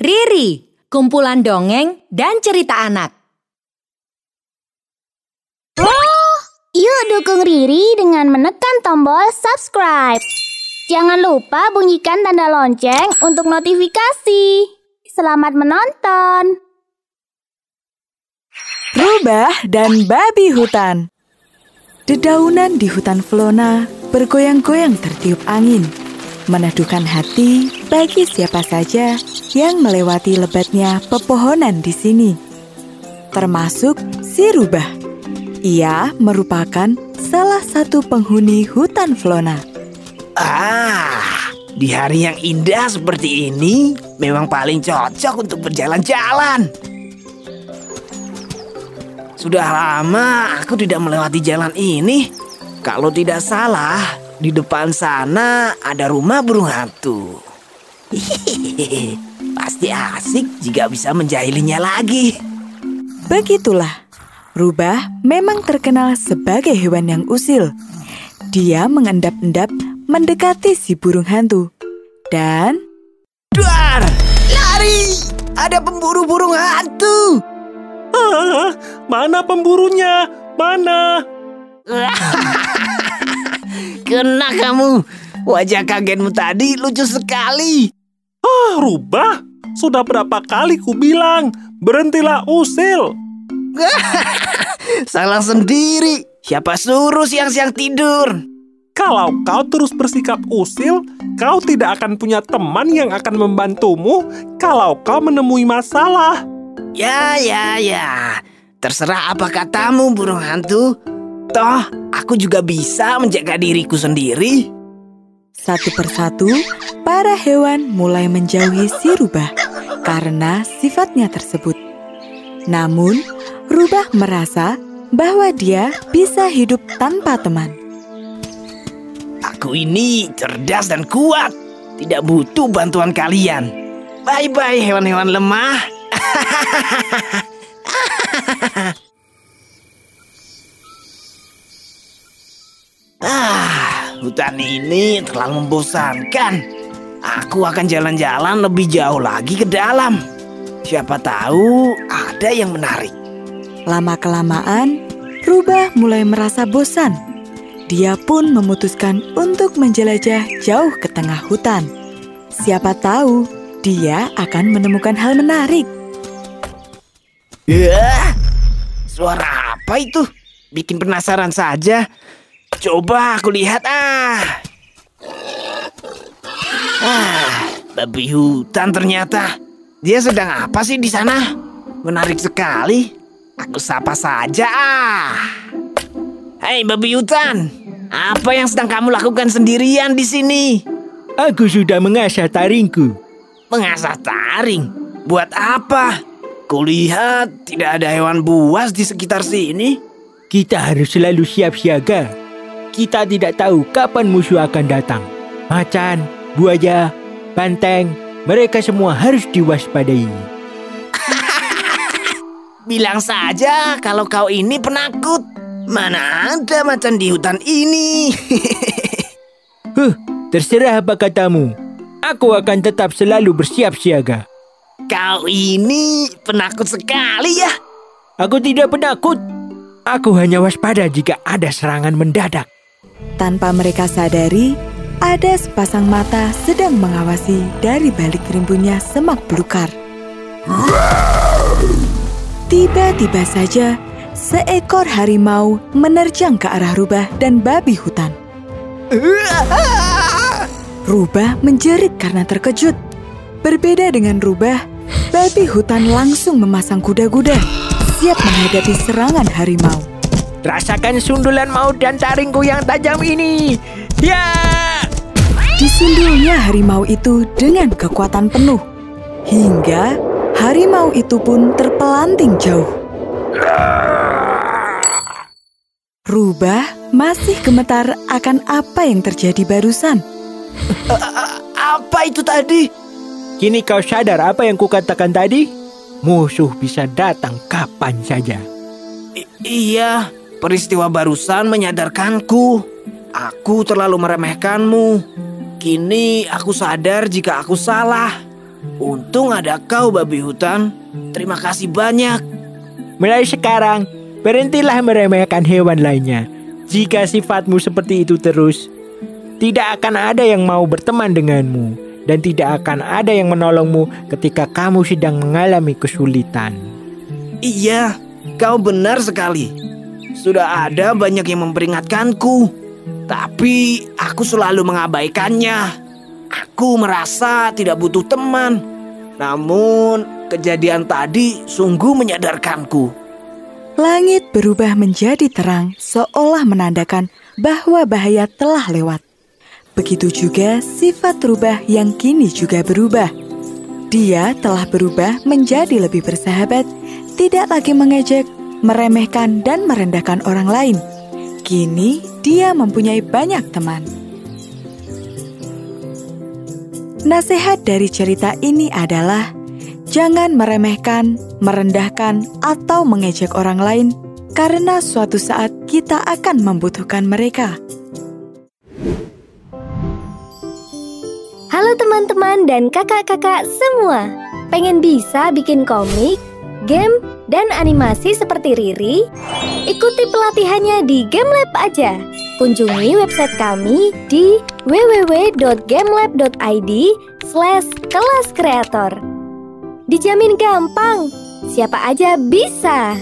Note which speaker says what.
Speaker 1: Riri, kumpulan dongeng dan cerita anak.
Speaker 2: Yuk dukung Riri dengan menekan tombol subscribe. Jangan lupa bunyikan tanda lonceng untuk notifikasi. Selamat menonton.
Speaker 3: Rubah dan babi hutan. Dedaunan di hutan Flona bergoyang-goyang tertiup angin, meneduhkan hati bagi siapa saja yang melewati lebatnya pepohonan di sini. Termasuk si Rubah. Ia merupakan salah satu penghuni hutan Flona.
Speaker 4: Ah, di hari yang indah seperti ini memang paling cocok untuk berjalan-jalan. Sudah lama aku tidak melewati jalan ini. Kalau tidak salah, di depan sana ada rumah burung hantu. Hihihi, Pasti asik jika bisa menjahilinya lagi.
Speaker 3: Begitulah, Rubah memang terkenal sebagai hewan yang usil. Dia mengendap-endap mendekati si burung hantu. Dan
Speaker 4: Duar, lari! Ada pemburu burung hantu.
Speaker 5: Ah, mana pemburunya? Mana?
Speaker 4: Kena kamu. Wajah kagetmu tadi lucu sekali.
Speaker 5: Ah, rubah. Sudah berapa kali ku bilang, berhentilah usil.
Speaker 4: Salah sendiri. Siapa suruh siang-siang tidur?
Speaker 5: Kalau kau terus bersikap usil, kau tidak akan punya teman yang akan membantumu kalau kau menemui masalah.
Speaker 4: Ya, ya, ya. Terserah apa katamu, burung hantu. Toh, aku juga bisa menjaga diriku sendiri.
Speaker 3: satu persatu, para hewan mulai menjauhi si Rubah karena sifatnya tersebut. Namun, Rubah merasa bahwa dia bisa hidup tanpa teman.
Speaker 4: Aku ini cerdas dan kuat. Tidak butuh bantuan kalian. Bye-bye hewan-hewan lemah. ah, hutan ini terlalu membosankan. Aku akan jalan-jalan lebih jauh lagi ke dalam. Siapa tahu ada yang menarik.
Speaker 3: Lama-kelamaan, Rubah mulai merasa bosan. Dia pun memutuskan untuk menjelajah jauh ke tengah hutan. Siapa tahu dia akan menemukan hal menarik.
Speaker 4: Ya, suara apa itu? Bikin penasaran saja. Coba aku lihat ah. Ah, babi hutan ternyata. Dia sedang apa sih di sana? Menarik sekali. Aku sapa saja ah. Hei babi hutan, apa yang sedang kamu lakukan sendirian di sini?
Speaker 6: Aku sudah mengasah taringku.
Speaker 4: Mengasah taring? Buat apa? Kulihat tidak ada hewan buas di sekitar sini.
Speaker 6: Kita harus selalu siap siaga. Kita tidak tahu kapan musuh akan datang. Macan, buaya, banteng, mereka semua harus diwaspadai.
Speaker 4: Bilang saja kalau kau ini penakut. Mana ada macan di hutan ini?
Speaker 6: Huh, terserah apa katamu. Aku akan tetap selalu bersiap siaga.
Speaker 4: kau ini penakut sekali ya.
Speaker 6: Aku tidak penakut. Aku hanya waspada jika ada serangan mendadak.
Speaker 3: Tanpa mereka sadari, ada sepasang mata sedang mengawasi dari balik rimbunnya semak belukar. Tiba-tiba saja, seekor harimau menerjang ke arah Rubah dan babi hutan. Rubah menjerit karena terkejut. Berbeda dengan Rubah, babi hutan langsung memasang kuda-kuda, siap menghadapi serangan harimau.
Speaker 6: Rasakan sundulan maut dan taringku yang tajam ini. Ya!
Speaker 3: Disundulnya harimau itu dengan kekuatan penuh, hingga harimau itu pun terpelanting jauh. Rubah masih gemetar akan apa yang terjadi barusan.
Speaker 4: Apa itu tadi?
Speaker 6: Kini kau sadar apa yang kukatakan tadi? Musuh bisa datang kapan saja.
Speaker 4: I- iya, peristiwa barusan menyadarkanku. Aku terlalu meremehkanmu. Kini aku sadar jika aku salah. Untung ada kau babi hutan. Terima kasih banyak.
Speaker 6: Mulai sekarang, berhentilah meremehkan hewan lainnya. Jika sifatmu seperti itu terus, tidak akan ada yang mau berteman denganmu dan tidak akan ada yang menolongmu ketika kamu sedang mengalami kesulitan.
Speaker 4: Iya, kau benar sekali. Sudah ada banyak yang memperingatkanku, tapi aku selalu mengabaikannya. Aku merasa tidak butuh teman. Namun, kejadian tadi sungguh menyadarkanku.
Speaker 3: Langit berubah menjadi terang, seolah menandakan bahwa bahaya telah lewat. Begitu juga sifat rubah yang kini juga berubah. Dia telah berubah menjadi lebih bersahabat, tidak lagi mengejek, meremehkan, dan merendahkan orang lain. Kini dia mempunyai banyak teman. Nasihat dari cerita ini adalah: jangan meremehkan, merendahkan, atau mengejek orang lain, karena suatu saat kita akan membutuhkan mereka.
Speaker 2: Halo teman-teman dan kakak-kakak semua. Pengen bisa bikin komik, game, dan animasi seperti Riri? Ikuti pelatihannya di GameLab aja. Kunjungi website kami di www.gamelab.id slash kelas kreator. Dijamin gampang, siapa aja bisa.